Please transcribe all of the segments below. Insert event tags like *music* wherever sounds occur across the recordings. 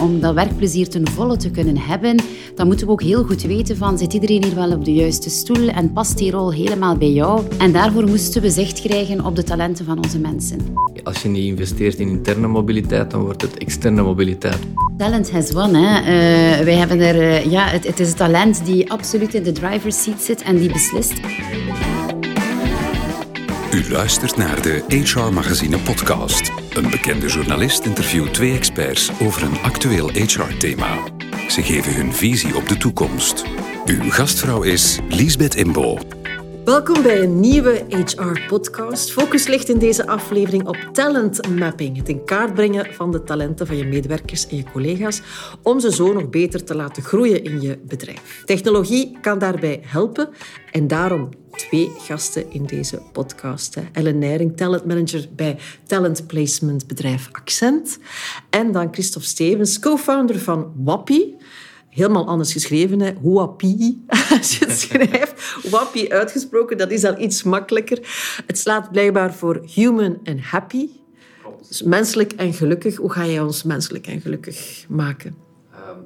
om dat werkplezier ten volle te kunnen hebben, dan moeten we ook heel goed weten van zit iedereen hier wel op de juiste stoel en past die rol helemaal bij jou? En daarvoor moesten we zicht krijgen op de talenten van onze mensen. Als je niet investeert in interne mobiliteit, dan wordt het externe mobiliteit. Talent has won. Hè. Uh, wij hebben er, uh, ja, het, het is het talent die absoluut in de driver's seat zit en die beslist. U luistert naar de HR Magazine podcast. Een bekende journalist interviewt twee experts over een actueel HR-thema. Ze geven hun visie op de toekomst. Uw gastvrouw is Liesbeth Imbo. Welkom bij een nieuwe HR-podcast. Focus ligt in deze aflevering op talent mapping. Het in kaart brengen van de talenten van je medewerkers en je collega's om ze zo nog beter te laten groeien in je bedrijf. Technologie kan daarbij helpen en daarom twee gasten in deze podcast. Ellen Nijring, talentmanager bij talent placement bedrijf Accent. En dan Christophe Stevens, co-founder van Wappie helemaal anders geschreven. Hè. Wapi, *laughs* als je het *laughs* schrijft. Wapi uitgesproken, dat is al iets makkelijker. Het slaat blijkbaar voor human and happy. Dus menselijk en gelukkig. Hoe ga je ons menselijk en gelukkig maken?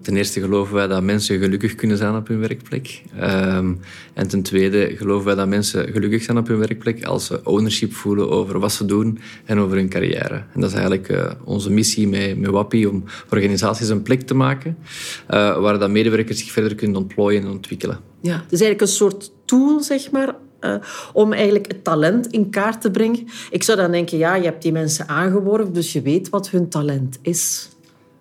Ten eerste geloven wij dat mensen gelukkig kunnen zijn op hun werkplek. Um, en ten tweede geloven wij dat mensen gelukkig zijn op hun werkplek als ze ownership voelen over wat ze doen en over hun carrière. En dat is eigenlijk uh, onze missie met, met WAPI, om organisaties een plek te maken uh, waar dat medewerkers zich verder kunnen ontplooien en ontwikkelen. Ja, het is eigenlijk een soort tool, zeg maar, uh, om eigenlijk het talent in kaart te brengen. Ik zou dan denken, ja, je hebt die mensen aangeworven, dus je weet wat hun talent is.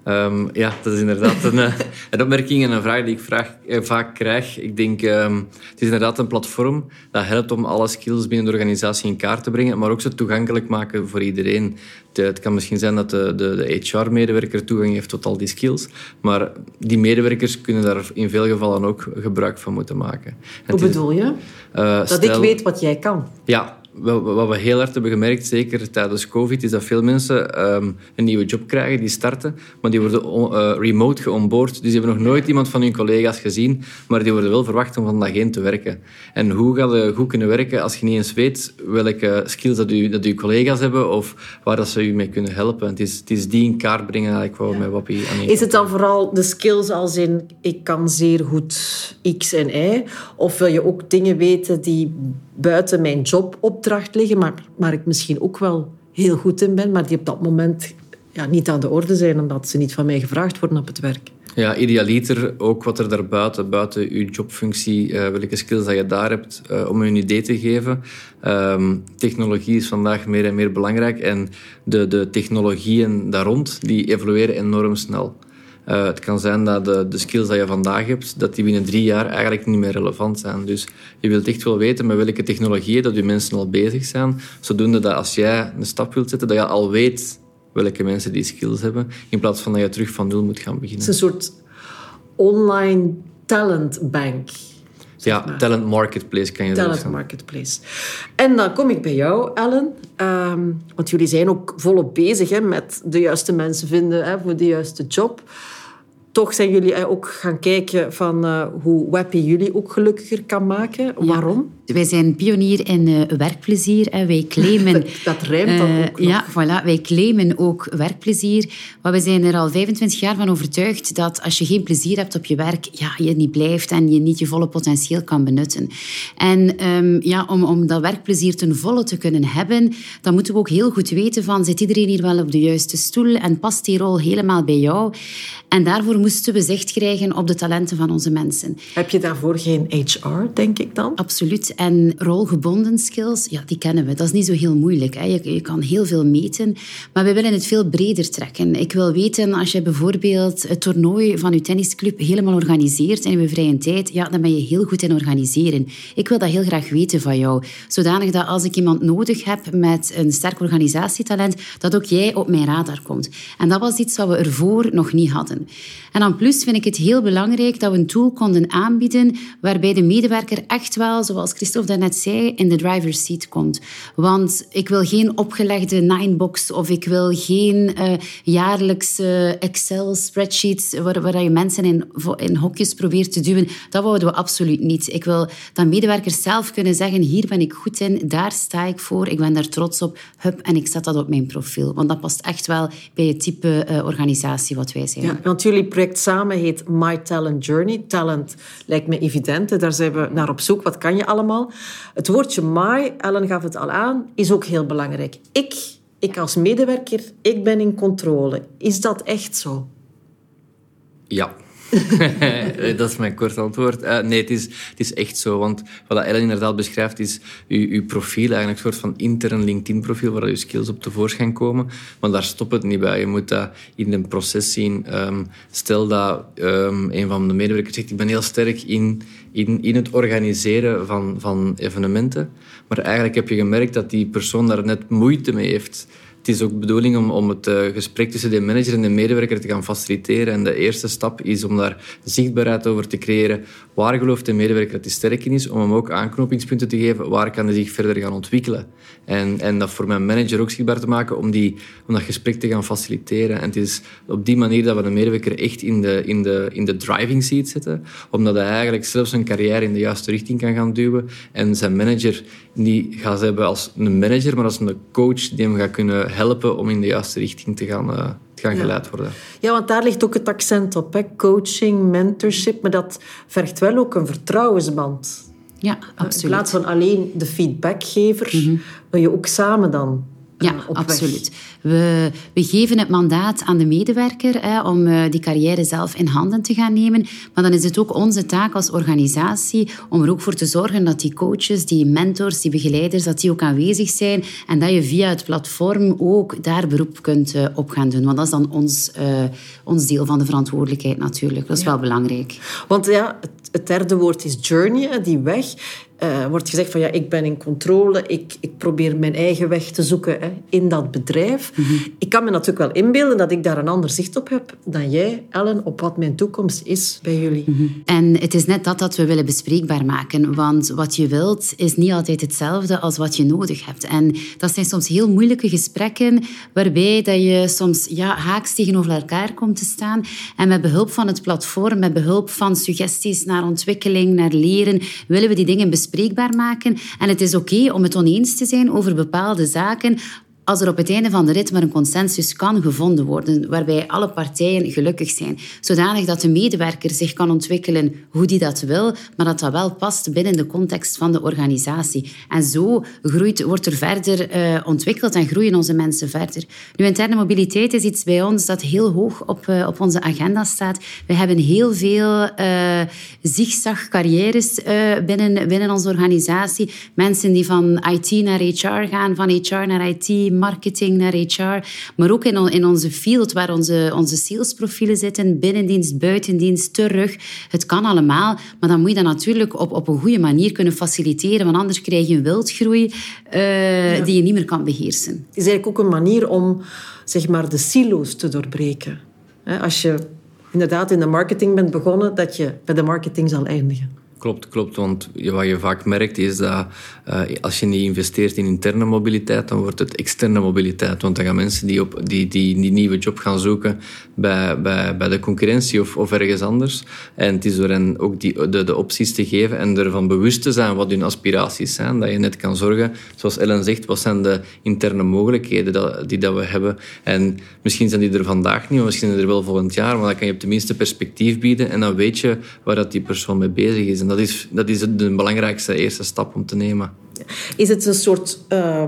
Um, ja, dat is inderdaad een, eh, *laughs* een opmerking en een vraag die ik vraag, eh, vaak krijg. Ik denk, um, het is inderdaad een platform dat helpt om alle skills binnen de organisatie in kaart te brengen, maar ook ze toegankelijk maken voor iedereen. Het kan misschien zijn dat de, de, de HR-medewerker toegang heeft tot al die skills, maar die medewerkers kunnen daar in veel gevallen ook gebruik van moeten maken. Hoe bedoel je? Uh, dat ik weet wat jij kan? Ja, wat we heel hard hebben gemerkt, zeker tijdens COVID, is dat veel mensen um, een nieuwe job krijgen, die starten, maar die worden uh, remote geonboard. Dus die hebben nog nooit iemand van hun collega's gezien, maar die worden wel verwacht om van dag één te werken. En hoe ga je goed kunnen werken als je niet eens weet welke skills dat, u, dat uw collega's hebben of waar dat ze u mee kunnen helpen? Het is, het is die in kaart brengen eigenlijk wat met Wappie aan Is het dan vooral de skills als in ik kan zeer goed X en Y? Of wil je ook dingen weten die buiten mijn jobopdracht liggen, maar waar ik misschien ook wel heel goed in ben, maar die op dat moment ja, niet aan de orde zijn, omdat ze niet van mij gevraagd worden op het werk. Ja, idealiter ook wat er daarbuiten, buiten je jobfunctie, uh, welke skills dat je daar hebt, uh, om een idee te geven. Um, technologie is vandaag meer en meer belangrijk en de, de technologieën daar rond, die evolueren enorm snel. Uh, het kan zijn dat de, de, skills die je vandaag hebt, dat die binnen drie jaar eigenlijk niet meer relevant zijn. Dus je wilt echt wel weten met welke technologieën dat je mensen al bezig zijn, zodoende dat als jij een stap wilt zetten, dat je al weet welke mensen die skills hebben, in plaats van dat je terug van nul moet gaan beginnen. Het is een soort online talentbank. Ja, talent marketplace kan je talent marketplace. En dan kom ik bij jou, Ellen. Um, want jullie zijn ook volop bezig hè, met de juiste mensen vinden hè, voor de juiste job toch zijn jullie ook gaan kijken van uh, hoe Wappy jullie ook gelukkiger kan maken. Waarom? Wij zijn pionier in uh, werkplezier. en Wij claimen... dat, *laughs* dat rijmt dan uh, ook nog. Ja, voilà. Wij claimen ook werkplezier. Maar we zijn er al 25 jaar van overtuigd dat als je geen plezier hebt op je werk, ja, je niet blijft en je niet je volle potentieel kan benutten. En um, ja, om, om dat werkplezier ten volle te kunnen hebben, dan moeten we ook heel goed weten van zit iedereen hier wel op de juiste stoel en past die rol helemaal bij jou? En daarvoor moesten we zicht krijgen op de talenten van onze mensen. Heb je daarvoor geen HR, denk ik dan? Absoluut. En rolgebonden skills, ja, die kennen we. Dat is niet zo heel moeilijk. Hè. Je, kan heel veel meten, maar we willen het veel breder trekken. Ik wil weten, als je bijvoorbeeld het toernooi van je tennisclub helemaal organiseert in je vrije tijd, ja, dan ben je heel goed in organiseren. Ik wil dat heel graag weten van jou. Zodanig dat als ik iemand nodig heb met een sterk organisatietalent, dat ook jij op mijn radar komt. En dat was iets wat we ervoor nog niet hadden. En dan plus vind ik het heel belangrijk dat we een tool konden aanbieden waarbij de medewerker echt wel, zoals Christophe daarnet zei, in de driver's seat komt. Want ik wil geen opgelegde ninebox of ik wil geen uh, jaarlijkse Excel-spreadsheets waar, waar je mensen in, in hokjes probeert te duwen. Dat wouden we absoluut niet. Ik wil dat medewerkers zelf kunnen zeggen, hier ben ik goed in, daar sta ik voor, ik ben daar trots op, hup, en ik zet dat op mijn profiel. Want dat past echt wel bij het type uh, organisatie wat wij zijn. Ja, want jullie project samen heet My Talent Journey. Talent lijkt me evident, daar zijn we naar op zoek. Wat kan je allemaal? Het woordje my, Ellen gaf het al aan, is ook heel belangrijk. Ik, ik als medewerker, ik ben in controle. Is dat echt zo? Ja. *laughs* dat is mijn kort antwoord. Uh, nee, het is, het is echt zo. Want wat Ellen inderdaad beschrijft, is uw, profiel, eigenlijk een soort van intern LinkedIn-profiel waar je skills op tevoorschijn komen. Maar daar stopt het niet bij. Je moet dat in een proces zien. Um, stel dat um, een van de medewerkers zegt, ik ben heel sterk in, in, in het organiseren van, van evenementen. Maar eigenlijk heb je gemerkt dat die persoon daar net moeite mee heeft het is ook de bedoeling om, om het uh, gesprek tussen de manager en de medewerker te gaan faciliteren. En de eerste stap is om daar zichtbaarheid over te creëren. Waar gelooft de medewerker dat hij sterk in is? Om hem ook aanknopingspunten te geven. Waar kan hij zich verder gaan ontwikkelen? En, en dat voor mijn manager ook zichtbaar te maken om, die, om dat gesprek te gaan faciliteren. En het is op die manier dat we de medewerker echt in de, in de, in de driving seat zetten. Omdat hij eigenlijk zelf zijn carrière in de juiste richting kan gaan duwen. En zijn manager niet gaat hebben als een manager, maar als een coach die hem gaat kunnen helpen om in de juiste richting te gaan, uh, te gaan geleid worden. Ja, want daar ligt ook het accent op. Hè? Coaching, mentorship, maar dat vergt wel ook een vertrouwensband. Ja, absoluut. In plaats van alleen de feedbackgever, mm wil je ook samen dan ja, absoluut. We, we geven het mandaat aan de medewerker hè, om uh, die carrière zelf in handen te gaan nemen. Maar dan is het ook onze taak als organisatie om er ook voor te zorgen dat die coaches, die mentors, die begeleiders, dat die ook aanwezig zijn en dat je via het platform ook daar beroep kunt uh, op gaan doen. Want dat is dan ons, uh, ons deel van de verantwoordelijkheid natuurlijk. Dat is ja. wel belangrijk. Want ja, het, het derde woord is journey, die weg uh, wordt gezegd van ja, ik ben in controle, ik, ik probeer mijn eigen weg te zoeken hè, in dat bedrijf. Mm -hmm. Ik kan me natuurlijk wel inbeelden dat ik daar een ander zicht op heb dan jij, Ellen, op wat mijn toekomst is bij jullie. Mm -hmm. En het is net dat dat we willen bespreekbaar maken, want wat je wilt is niet altijd hetzelfde als wat je nodig hebt. En dat zijn soms heel moeilijke gesprekken waarbij dat je soms ja, haaks tegenover elkaar komt te staan. En met behulp van het platform, met behulp van suggesties naar ontwikkeling, naar leren, willen we die dingen bespreken bespreekbaar maken. En het is oké om het oneens te zijn over bepaalde zaken als er op het einde van de rit maar een consensus kan gevonden worden, waarbij alle partijen gelukkig zijn, zodanig dat de medewerker zich kan ontwikkelen hoe die dat wil, maar dat dat wel past binnen de context van de organisatie. En zo groeit, wordt er verder uh, ontwikkeld en groeien onze mensen verder. Nu, interne mobiliteit is iets bij ons dat heel hoog op, uh, op onze agenda staat. We hebben heel veel uh, zigzag-carrières binnen, binnen onze organisatie. Mensen die van IT naar HR gaan, van HR naar IT, marketing naar HR, maar ook in, in onze field waar onze, onze salesprofielen zitten, binnendienst, buitendienst, terug. Het kan allemaal, maar dan moet je dat natuurlijk op, op een goede manier kunnen faciliteren, want anders krijg je een wildgroei uh, ja. die je niet meer kan beheersen. Het is eigenlijk ook een manier om zeg maar, de silo's te doorbreken. Als je inderdaad in de marketing bent begonnen, dat je bij de marketing zal eindigen. Klopt, klopt. Want wat je vaak merkt is dat uh, als je niet investeert in interne mobiliteit, dan wordt het externe mobiliteit. Want dan gaan mensen die, op, die, die, die nieuwe job gaan zoeken bij, bij, bij de concurrentie of, of ergens anders. En het is door hen ook die, de, de opties te geven en ervan bewust te zijn wat hun aspiraties zijn. Dat je net kan zorgen, zoals Ellen zegt, wat zijn de interne mogelijkheden die dat we hebben. En misschien zijn die er vandaag niet, maar misschien zijn er wel volgend jaar. Maar dan kan je op tenminste perspectief bieden en dan weet je waar dat die persoon mee bezig is. Dat is, dat is de belangrijkste eerste stap om te nemen. Is het een soort uh,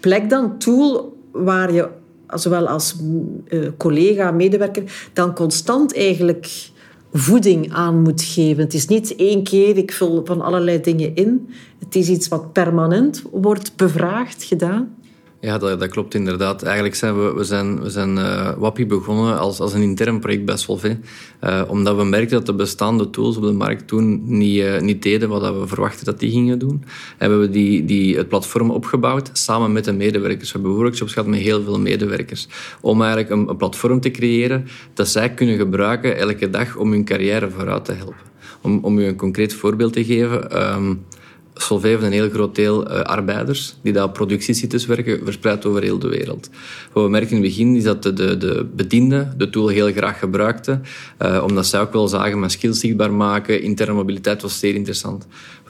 plek dan, tool, waar je zowel als uh, collega, medewerker, dan constant eigenlijk voeding aan moet geven. Het is niet één keer, ik vul van allerlei dingen in. Het is iets wat permanent wordt bevraagd, gedaan. Ja, dat, dat, klopt inderdaad. Eigenlijk zijn we, we zijn, we zijn uh, Wappie begonnen als, als een intern project bij Solvay. Uh, omdat we merkten dat de bestaande tools op de markt toen niet, uh, niet deden wat we verwachten dat die gingen doen. En we hebben die, die, het platform opgebouwd samen met de medewerkers. We hebben workshops gehad met heel veel medewerkers. Om eigenlijk een, een platform te creëren dat zij kunnen gebruiken elke dag om hun carrière vooruit te helpen. Om, om u een concreet voorbeeld te geven... Um, Solvay een heel groot deel uh, arbeiders die daar op productiesites werken, verspreid over heel de wereld. Wat we merken in het begin is dat de, de, de bedienden de tool heel graag gebruikten, uh, omdat zij ook wel zagen met skills zichtbaar maken, interne mobiliteit was zeer interessant.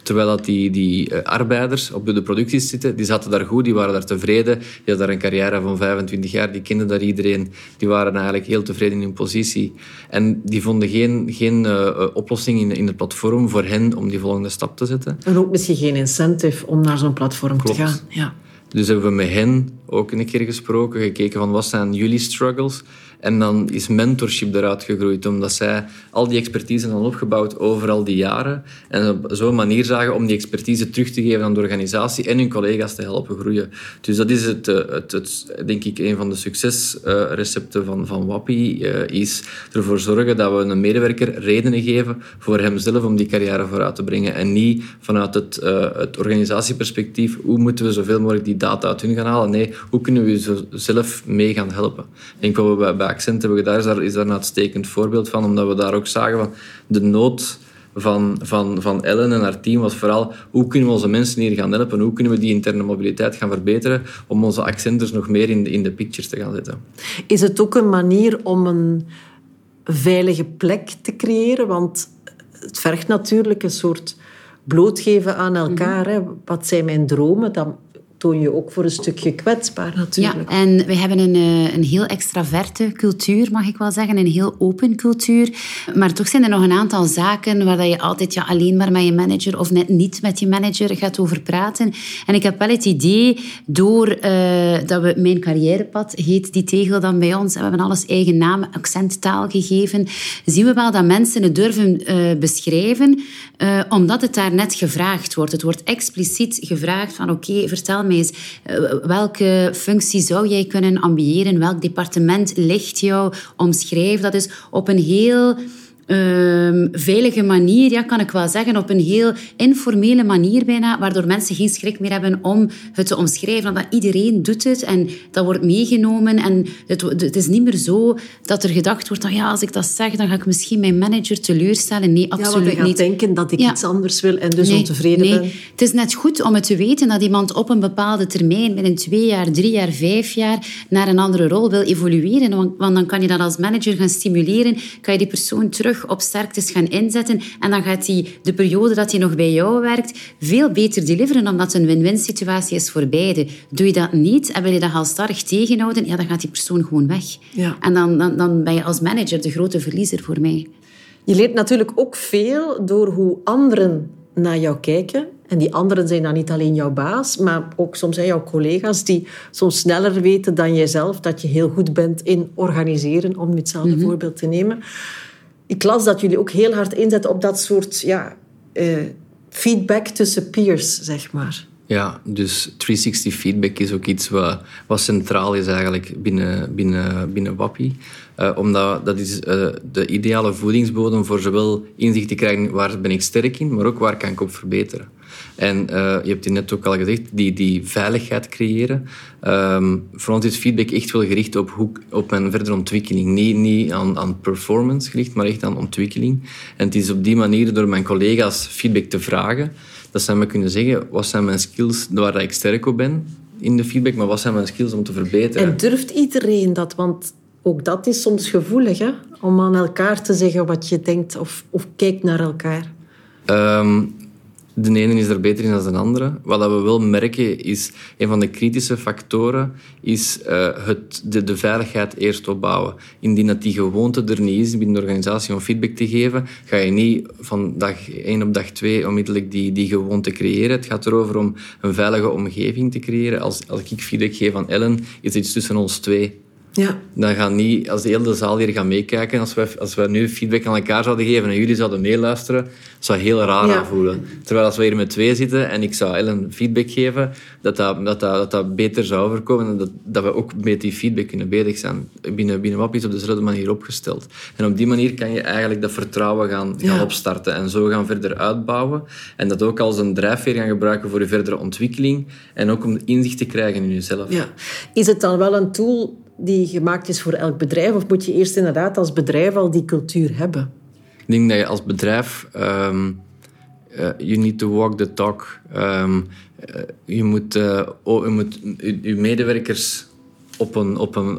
Terwijl dat die, die uh, arbeiders op de producties zitten, die zaten daar goed, die waren daar tevreden. Die hadden daar een carrière van 25 jaar, die kenden daar iedereen. Die waren eigenlijk heel tevreden in hun positie. En die vonden geen, geen uh, oplossing in, in het platform voor hen om die volgende stap te zetten. En ook misschien geen incentive om naar zo'n platform Klopt. te gaan. Ja. Dus hebben we met hen ook een keer gesproken, gekeken van wat zijn jullie struggles en dan is mentorship eruit gegroeid, omdat zij al die expertise hadden opgebouwd over al die jaren. En op zo'n manier zagen om die expertise terug te geven aan de organisatie en hun collega's te helpen groeien. Dus dat is het, het, het denk ik, een van de succesrecepten van, van Wappie, is ervoor zorgen dat we een medewerker redenen geven voor hemzelf om die carrière vooruit te brengen. En niet vanuit het, het organisatieperspectief, hoe moeten we zoveel mogelijk die data uit hun gaan halen. Nee, hoe kunnen we ze zelf mee gaan helpen. Ik denk wat we bij Accent hebben gedaan, is daar, is daar een uitstekend voorbeeld van, omdat we daar ook zagen van de nood van, van, van Ellen en haar team was vooral hoe kunnen we onze mensen hier gaan helpen, hoe kunnen we die interne mobiliteit gaan verbeteren om onze accenters nog meer in de, in de pictures te gaan zetten. Is het ook een manier om een veilige plek te creëren? Want het vergt natuurlijk een soort blootgeven aan elkaar. Mm -hmm. hè? Wat zijn mijn dromen? Dan toon je ook voor een stukje kwetsbaar natuurlijk. Ja, en we hebben een, een heel extraverte cultuur, mag ik wel zeggen. Een heel open cultuur. Maar toch zijn er nog een aantal zaken waar je altijd ja, alleen maar met je manager of net niet met je manager gaat over praten. En ik heb wel het idee, door uh, dat we Mijn Carrièrepad heet die tegel dan bij ons, en we hebben alles eigen naam, accenttaal gegeven, zien we wel dat mensen het durven uh, beschrijven, omdat het daar net gevraagd wordt. Het wordt expliciet gevraagd van oké, okay, vertel mij eens, welke functie zou jij kunnen ambiëren? Welk departement ligt jou? Omschrijf dat dus op een heel um, veilige manier, ja, kan ik wel zeggen, op een heel informele manier bijna, waardoor mensen geen schrik meer hebben om het te omschrijven. Omdat iedereen doet het en dat wordt meegenomen. En het, het is niet meer zo dat er gedacht wordt, oh ja, als ik dat zeg, dan ga ik misschien mijn manager teleurstellen. Nee, absoluut ja, niet. denken dat ik ja. iets anders wil en dus nee, ontevreden nee. ben. Het is net goed om het te weten dat iemand op een bepaalde termijn, binnen twee jaar, drie jaar, vijf jaar, naar een andere rol wil evolueren. Want, want dan kan je dat als manager gaan stimuleren, kan je die persoon terug op sterktes gaan inzetten en dan gaat hij de periode dat hij nog bij jou werkt veel beter deliveren, omdat het een win-win situatie is voor beide. Doe je dat niet en wil je dat halstarrig tegenhouden, ja, dan gaat die persoon gewoon weg. Ja. En dan, dan, dan ben je als manager de grote verliezer voor mij. Je leert natuurlijk ook veel door hoe anderen naar jou kijken. En die anderen zijn dan niet alleen jouw baas, maar ook soms zijn jouw collega's die soms sneller weten dan jijzelf dat je heel goed bent in organiseren, om hetzelfde mm -hmm. voorbeeld te nemen ik las dat jullie ook heel hard inzetten op dat soort ja, uh, feedback tussen peers, zeg maar. Ja, dus 360 feedback is ook iets wat, centraal is eigenlijk binnen, binnen, binnen Wappie. Uh, omdat dat is uh, de ideale voedingsbodem voor zowel inzicht te krijgen waar ben ik sterk in, maar ook waar kan ik op verbeteren. En uh, je hebt het net ook al gezegd, die, die veiligheid creëren. Um, voor ons is feedback echt wel gericht op, hoe, op mijn verdere ontwikkeling. Niet, niet aan, aan performance gericht, maar echt aan ontwikkeling. En het is op die manier door mijn collega's feedback te vragen, dat zij me kunnen zeggen, wat zijn mijn skills waar ik sterk op ben in de feedback, maar wat zijn mijn skills om te verbeteren. En durft iedereen dat? Want ook dat is soms gevoelig, hè? om aan elkaar te zeggen wat je denkt of, of kijkt naar elkaar. Um, de ene is er beter in dan de andere. Wat we wel merken is, een van de kritische factoren is uh, het, de, de, veiligheid eerst opbouwen. Indien dat die gewoonte er niet is binnen de organisatie om feedback te geven, ga je niet van dag 1 op dag 2 onmiddellijk die, die gewoonte creëren. Het gaat erover om een veilige omgeving te creëren. Als, als ik feedback geef aan Ellen, is iets tussen ons twee. Ja. Dan gaan niet, als de hele zaal hier gaat meekijken, als we, als we nu feedback aan elkaar zouden geven en jullie zouden meeluisteren, zou heel raar Ja. aanvoelen. Terwijl als we hier met twee zitten en ik zou Ellen feedback geven, dat dat, dat, dat, dat, dat beter zou overkomen en dat, dat we ook met die feedback kunnen bezig zijn. Binnen, binnen WAP is op dezelfde manier opgesteld. En op die manier kan je eigenlijk dat vertrouwen gaan, gaan Ja. opstarten en zo gaan verder uitbouwen. En dat ook als een drijfveer gaan gebruiken voor je verdere ontwikkeling en ook om inzicht te krijgen in jezelf. Ja. Is het dan wel een tool die gemaakt is voor elk bedrijf? Of moet je eerst inderdaad als bedrijf al die cultuur hebben? Ik denk dat je als bedrijf... ehm, uh, you need to walk the talk. Um, je moet, oh, je, moet je medewerkers op een, op een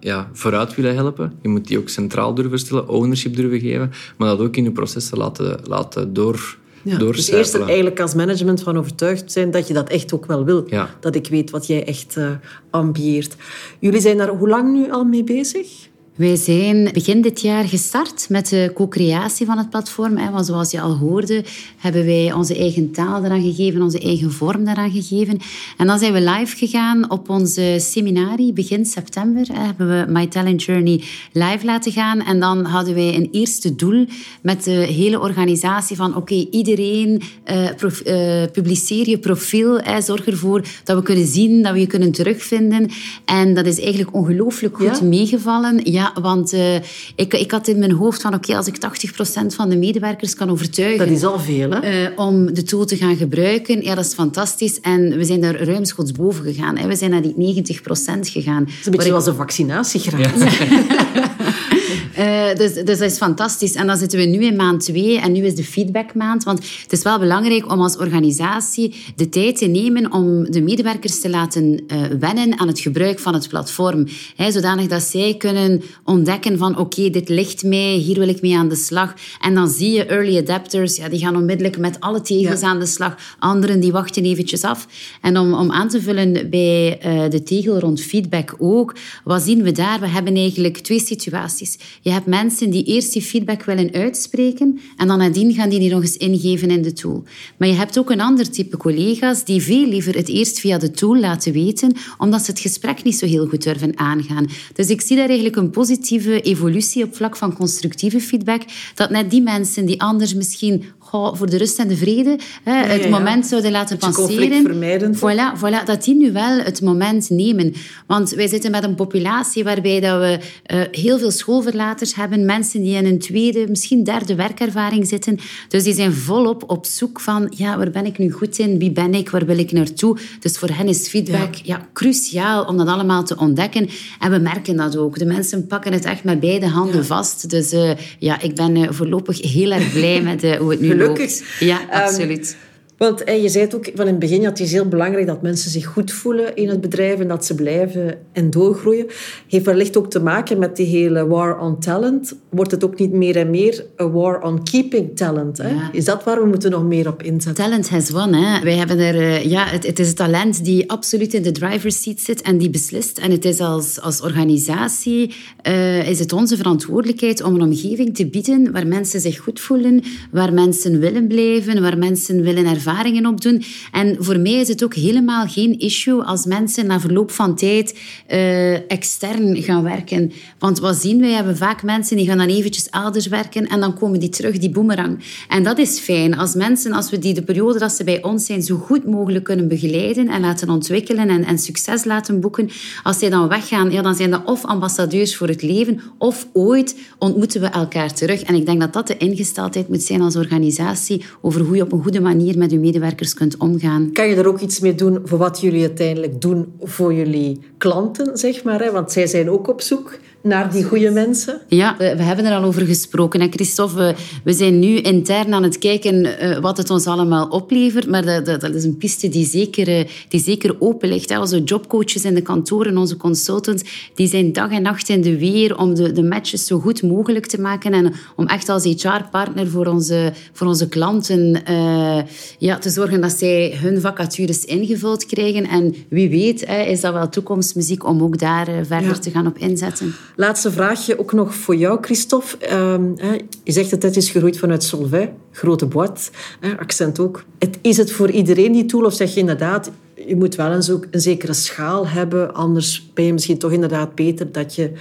ja, vooruit willen helpen. Je moet die ook centraal durven stellen, ownership durven geven, maar dat ook in je processen laten, laten door, ja, dus eerst er eigenlijk als management van overtuigd zijn dat je dat echt ook wel wil. Dat ik weet wat jij echt uh, ambieert. Jullie zijn daar hoe lang nu al mee bezig? Wij zijn begin dit jaar gestart met de co-creatie van het platform. Want zoals je al hoorde, hebben wij onze eigen taal eraan gegeven, onze eigen vorm daaraan gegeven. En dan zijn we live gegaan op onze seminarie begin september. Hebben we My Talent Journey live laten gaan. En dan hadden wij een eerste doel met de hele organisatie van oké, iedereen uh, publiceer je profiel. zorg ervoor dat we kunnen zien, dat we je kunnen terugvinden. En dat is eigenlijk ongelooflijk goed meegevallen. Ja, want uh, ik, ik had in mijn hoofd van oké, als ik 80% van de medewerkers kan overtuigen... Dat is al veel, hè? Uh, om de tool te gaan gebruiken, ja, dat is fantastisch. En we zijn daar ruimschoots boven gegaan. Hè. We zijn naar die 90% gegaan. Dat is een beetje zoals een vaccinatiegraad. *laughs* *laughs* Uh, dus, dus dat is fantastisch. En dan zitten we nu in maand twee en nu is de feedbackmaand. Want het is wel belangrijk om als organisatie de tijd te nemen om de medewerkers te laten uh, wennen aan het gebruik van het platform. Hè, zodanig dat zij kunnen ontdekken van oké, dit ligt mij, hier wil ik mee aan de slag. En dan zie je early adapters, ja, die gaan onmiddellijk met alle tegels aan de slag. Anderen die wachten eventjes af. En om, om aan te vullen bij uh, de tegel rond feedback ook, wat zien we daar? We hebben eigenlijk twee situaties. Je hebt mensen die eerst die feedback willen uitspreken en dan nadien gaan die die nog eens ingeven in de tool. Maar je hebt ook een ander type collega's die veel liever het eerst via de tool laten weten, omdat ze het gesprek niet zo heel goed durven aangaan. Dus ik zie daar eigenlijk een positieve evolutie op vlak van constructieve feedback, dat net die mensen die anders misschien voor de rust en de vrede hè, het moment zouden laten passeren. Voilà, voilà, dat die nu wel het moment nemen. Want wij zitten met een populatie waarbij dat we uh, heel veel schoolverlaters hebben, mensen die in een tweede, misschien derde werkervaring zitten. Dus die zijn volop op zoek van, ja, waar ben ik nu goed in? Wie ben ik? Waar wil ik naartoe? Dus voor hen is feedback ja. cruciaal om dat allemaal te ontdekken. En we merken dat ook. De mensen pakken het echt met beide handen vast. Dus uh, ja, ik ben uh, voorlopig heel erg blij met hoe het nu gelukkig. Ja, ehm, absoluut. Want en je zei het ook van in het begin, dat het is heel belangrijk dat mensen zich goed voelen in het bedrijf en dat ze blijven en doorgroeien. Heeft wellicht ook te maken met die hele war on talent. Wordt het ook niet meer en meer een war on keeping talent? Hè? Is dat waar we moeten nog meer op inzetten? Talent has won. Hè? Wij hebben er, eh, ja, het, het is het talent die absoluut in de driver's seat zit en die beslist. En het is als, als organisatie uh, is het onze verantwoordelijkheid om een omgeving te bieden waar mensen zich goed voelen, waar mensen willen blijven, waar mensen willen ervaren opdoen. En voor mij is het ook helemaal geen issue als mensen na verloop van tijd uh, extern gaan werken. Want wat zien wij? We hebben vaak mensen die gaan dan eventjes elders werken en dan komen die terug, die boemerang. En dat is fijn. Als mensen, als we die de periode dat ze bij ons zijn zo goed mogelijk kunnen begeleiden en laten ontwikkelen en, en succes laten boeken, als zij dan weggaan, ja, dan zijn dat of ambassadeurs voor het leven of ooit ontmoeten we elkaar terug. En ik denk dat dat de ingesteldheid moet zijn als organisatie over hoe je op een goede manier met medewerkers kunt omgaan. Kan je er ook iets mee doen voor wat jullie uiteindelijk doen voor jullie klanten, zeg maar? Hè? Want zij zijn ook op zoek naar die goede mensen? Ja, we, we, hebben er al over gesproken. En Christophe, we, zijn nu intern aan het kijken uh, wat het ons allemaal oplevert. Maar dat, dat, dat is een piste die zeker, uh, die zeker open ligt. Hè. Onze jobcoaches in de kantoren, onze consultants, die zijn dag en nacht in de weer om de, de matches zo goed mogelijk te maken. En om echt als HR-partner voor onze, voor onze klanten uh, ja, te zorgen dat zij hun vacatures ingevuld krijgen. En wie weet hè, is dat wel toekomstmuziek om ook daar verder ja. te gaan op inzetten. Laatste vraagje ook nog voor jou, Christophe. Um, je zegt dat het is gegroeid vanuit Solvay, grote boîte, accent ook. Is het voor iedereen die tool of zeg je inderdaad, je moet wel een, een zekere schaal hebben, anders ben je misschien toch inderdaad beter dat je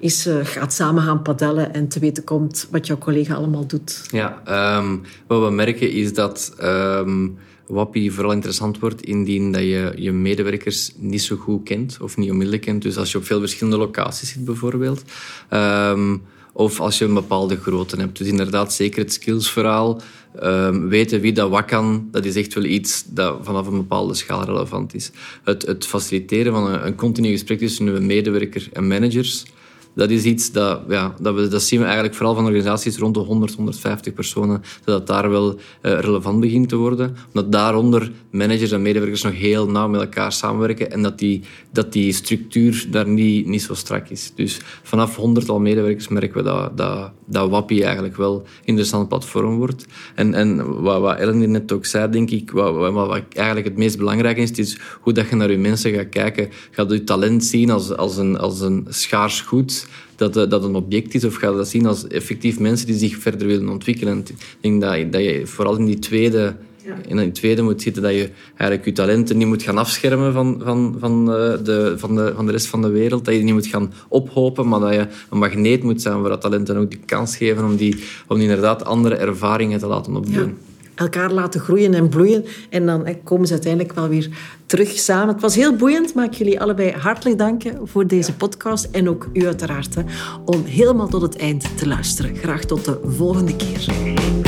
eens uh, gaat samen gaan padellen en te weten komt wat jouw collega allemaal doet. Ja, um, wat we merken is dat... Um, vooral interessant wordt indien dat je je medewerkers niet zo goed kent of niet onmiddellijk kent. Dus als je op veel verschillende locaties zit bijvoorbeeld. Um, of als je een bepaalde grootte hebt. Dus inderdaad, zeker het skillsverhaal. Um, weten wie dat wat kan, dat is echt wel iets dat vanaf een bepaalde schaal relevant is. Het, het faciliteren van een, een continu gesprek tussen een medewerker en managers dat is iets dat, ja, dat, we, dat zien we eigenlijk vooral van organisaties rond de 100, 150 personen, dat daar wel uh, relevant begint te worden. Omdat daaronder managers en medewerkers nog heel nauw met elkaar samenwerken en dat die, dat die structuur daar niet, niet zo strak is. Dus vanaf 100 al medewerkers merken we dat, dat, dat WAPI eigenlijk wel een interessant platform wordt. En, en wat, wat Ellen net ook zei, denk ik, wat, wat, wat eigenlijk het meest belangrijke is, is hoe dat je naar je mensen gaat kijken. Gaat je talent zien als, als, een, als een schaars goed dat, eh, dat een object is, of je dat zien als effectief mensen die zich verder willen ontwikkelen? Ik denk dat, dat je vooral in die tweede in het tweede moet zitten dat je eigenlijk je talenten niet moet gaan afschermen van, van, van, eh, de, van, de, van de rest van de wereld. Dat je die niet moet gaan ophopen, maar dat je een magneet moet zijn voor dat talent en ook de kans geven om die, om die inderdaad andere ervaringen te laten opdoen elkaar laten groeien en bloeien. En dan komen ze uiteindelijk wel weer terug samen. Het was heel boeiend. Maak jullie allebei hartelijk danken voor deze podcast. En ook u uiteraard, om helemaal tot het eind te luisteren. Graag tot de volgende keer.